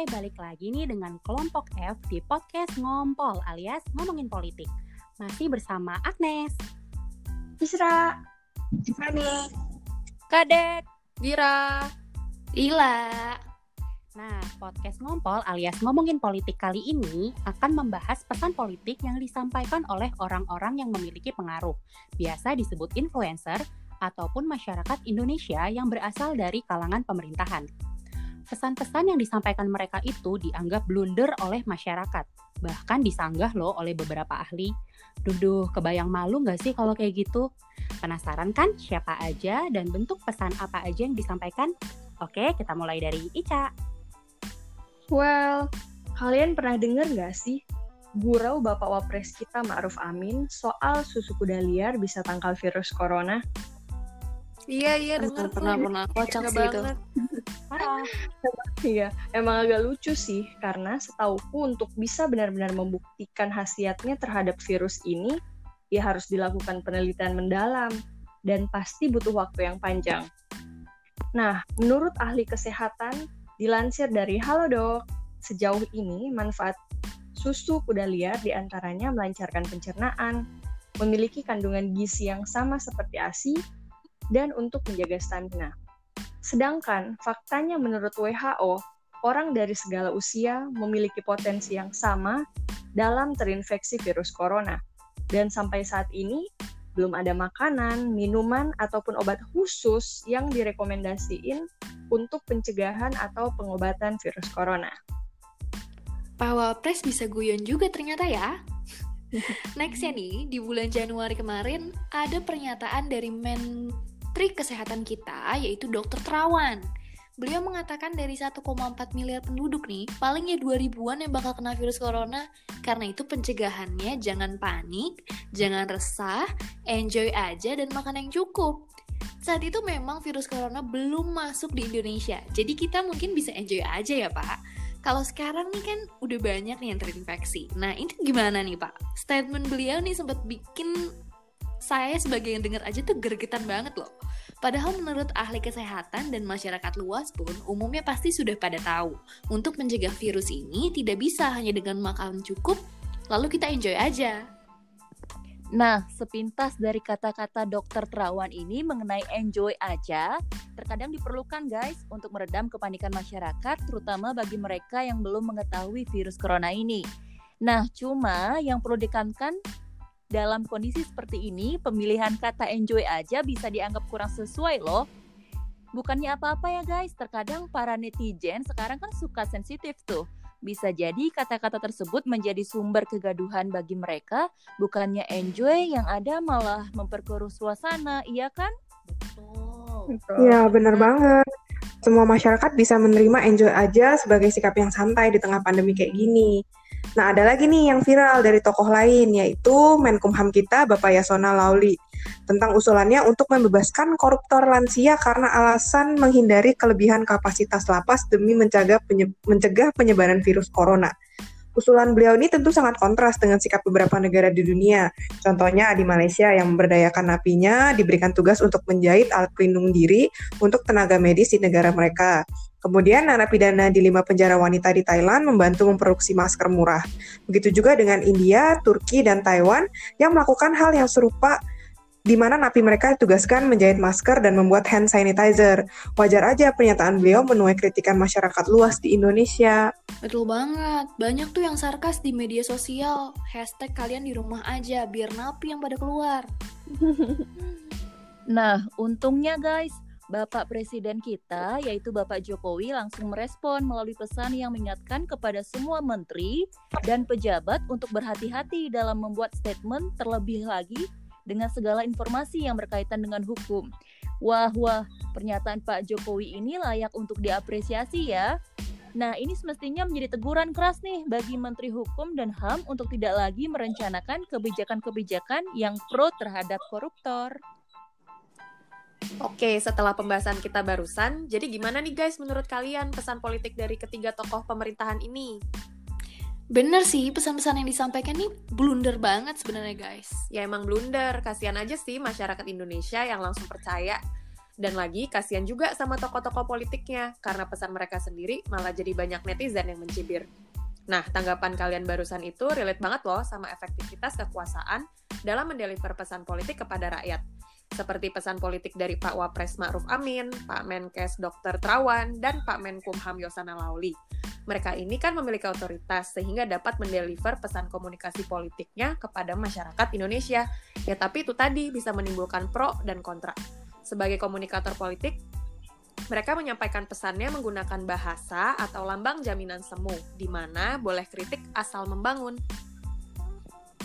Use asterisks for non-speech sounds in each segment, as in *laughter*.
Hai, balik lagi nih dengan kelompok F di podcast Ngompol alias ngomongin politik. Masih bersama Agnes, Isra, Tiffany, Kadek. Dira, Ila. Nah, podcast Ngompol alias ngomongin politik kali ini akan membahas pesan politik yang disampaikan oleh orang-orang yang memiliki pengaruh. Biasa disebut influencer ataupun masyarakat Indonesia yang berasal dari kalangan pemerintahan. Pesan-pesan yang disampaikan mereka itu dianggap blunder oleh masyarakat. Bahkan disanggah loh oleh beberapa ahli. Duh, duh, kebayang malu nggak sih kalau kayak gitu? Penasaran kan siapa aja dan bentuk pesan apa aja yang disampaikan? Oke, kita mulai dari Ica. Well, kalian pernah dengar nggak sih gurau Bapak Wapres kita Ma'ruf Amin soal susu kuda liar bisa tangkal virus corona? Iya iya dengar pernah, pernah. Kocak sih itu. Parah. *laughs* Iya, emang agak lucu sih karena setauku untuk bisa benar-benar membuktikan khasiatnya terhadap virus ini, ya harus dilakukan penelitian mendalam dan pasti butuh waktu yang panjang. Nah, menurut ahli kesehatan dilansir dari Halodoc, sejauh ini manfaat susu kuda liar di antaranya melancarkan pencernaan, memiliki kandungan gizi yang sama seperti ASI, dan untuk menjaga stamina. Sedangkan faktanya menurut WHO, orang dari segala usia memiliki potensi yang sama dalam terinfeksi virus corona. Dan sampai saat ini, belum ada makanan, minuman, ataupun obat khusus yang direkomendasiin untuk pencegahan atau pengobatan virus corona. Pak Wapres bisa guyon juga ternyata ya. *laughs* Nextnya nih, di bulan Januari kemarin ada pernyataan dari Menteri Kesehatan kita, yaitu Dr. Terawan. Beliau mengatakan dari 1,4 miliar penduduk nih, paling ya 2 ribuan yang bakal kena virus corona. Karena itu pencegahannya jangan panik, jangan resah, enjoy aja dan makan yang cukup. Saat itu memang virus corona belum masuk di Indonesia, jadi kita mungkin bisa enjoy aja ya Pak. Kalau sekarang nih kan udah banyak nih yang terinfeksi. Nah ini gimana nih Pak? Statement beliau nih sempat bikin saya sebagai yang dengar aja tuh gergetan banget loh. Padahal menurut ahli kesehatan dan masyarakat luas pun umumnya pasti sudah pada tahu. Untuk mencegah virus ini tidak bisa hanya dengan makan cukup, lalu kita enjoy aja. Nah, sepintas dari kata-kata dokter Terawan ini mengenai enjoy aja, terkadang diperlukan guys untuk meredam kepanikan masyarakat, terutama bagi mereka yang belum mengetahui virus corona ini. Nah, cuma yang perlu dikankan dalam kondisi seperti ini, pemilihan kata enjoy aja bisa dianggap kurang sesuai loh. Bukannya apa-apa ya guys, terkadang para netizen sekarang kan suka sensitif tuh. Bisa jadi kata-kata tersebut menjadi sumber kegaduhan bagi mereka, bukannya enjoy yang ada malah memperkeruh suasana, iya kan? Betul. Ya, benar banget. Semua masyarakat bisa menerima enjoy aja sebagai sikap yang santai di tengah pandemi kayak gini. Nah, ada lagi nih yang viral dari tokoh lain, yaitu Menkumham kita, Bapak Yasona Lauli, tentang usulannya untuk membebaskan koruptor lansia karena alasan menghindari kelebihan kapasitas lapas demi mencegah, penye- mencegah penyebaran virus corona. Usulan beliau ini tentu sangat kontras dengan sikap beberapa negara di dunia. Contohnya di Malaysia yang memberdayakan napinya diberikan tugas untuk menjahit alat pelindung diri untuk tenaga medis di negara mereka. Kemudian narapidana di lima penjara wanita di Thailand membantu memproduksi masker murah. Begitu juga dengan India, Turki, dan Taiwan yang melakukan hal yang serupa di mana napi mereka ditugaskan menjahit masker dan membuat hand sanitizer. Wajar aja pernyataan beliau menuai kritikan masyarakat luas di Indonesia. Betul banget, banyak tuh yang sarkas di media sosial. Hashtag kalian di rumah aja, biar napi yang pada keluar. *laughs* Nah, untungnya guys, Bapak Presiden kita, yaitu Bapak Jokowi, langsung merespon melalui pesan yang mengingatkan kepada semua menteri dan pejabat untuk berhati-hati dalam membuat statement terlebih lagi dengan segala informasi yang berkaitan dengan hukum. Wah, wah, pernyataan Pak Jokowi ini layak untuk diapresiasi ya. Nah, ini semestinya menjadi teguran keras nih bagi Menteri Hukum dan HAM untuk tidak lagi merencanakan kebijakan-kebijakan yang pro terhadap koruptor. Oke, setelah pembahasan kita barusan, jadi gimana nih guys menurut kalian pesan politik dari ketiga tokoh pemerintahan ini? Bener sih, pesan-pesan yang disampaikan nih blunder banget sebenarnya guys. Ya emang blunder, kasihan aja sih masyarakat Indonesia yang langsung percaya Dan lagi, kasihan juga sama tokoh-tokoh politiknya, karena pesan mereka sendiri malah jadi banyak netizen yang mencibir. Nah, tanggapan kalian barusan itu relate banget loh sama efektivitas kekuasaan dalam mendeliver pesan politik kepada rakyat. Seperti pesan politik dari Pak Wapres Ma'ruf Amin, Pak Menkes Dr. Trawan, dan Pak Menkumham Yosana Lauli. Mereka ini kan memiliki otoritas sehingga dapat mendeliver pesan komunikasi politiknya kepada masyarakat Indonesia. Ya tapi itu tadi bisa menimbulkan pro dan kontra sebagai komunikator politik, mereka menyampaikan pesannya menggunakan bahasa atau lambang jaminan semu, di mana boleh kritik asal membangun.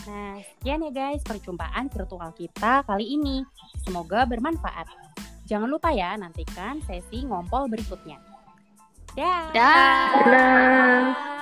Nah, sekian ya guys perjumpaan virtual kita kali ini. Semoga bermanfaat. Jangan lupa ya nantikan sesi ngompol berikutnya. Dah. Dah. Dadah.